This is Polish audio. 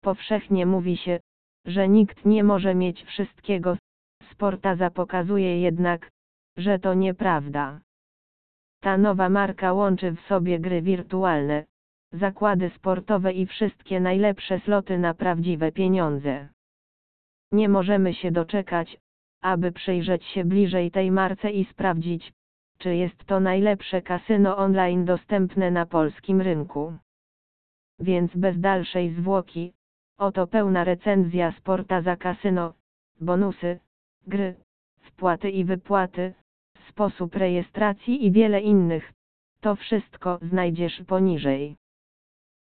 Powszechnie mówi się, że nikt nie może mieć wszystkiego. Sportaza pokazuje jednak, że to nieprawda. Ta nowa marka łączy w sobie gry wirtualne, zakłady sportowe i wszystkie najlepsze sloty na prawdziwe pieniądze. Nie możemy się doczekać, aby przyjrzeć się bliżej tej marce i sprawdzić, czy jest to najlepsze kasyno online dostępne na polskim rynku. Więc bez dalszej zwłoki, oto pełna recenzja sporta za kasyno, bonusy, gry, wpłaty i wypłaty, sposób rejestracji i wiele innych. To wszystko znajdziesz poniżej.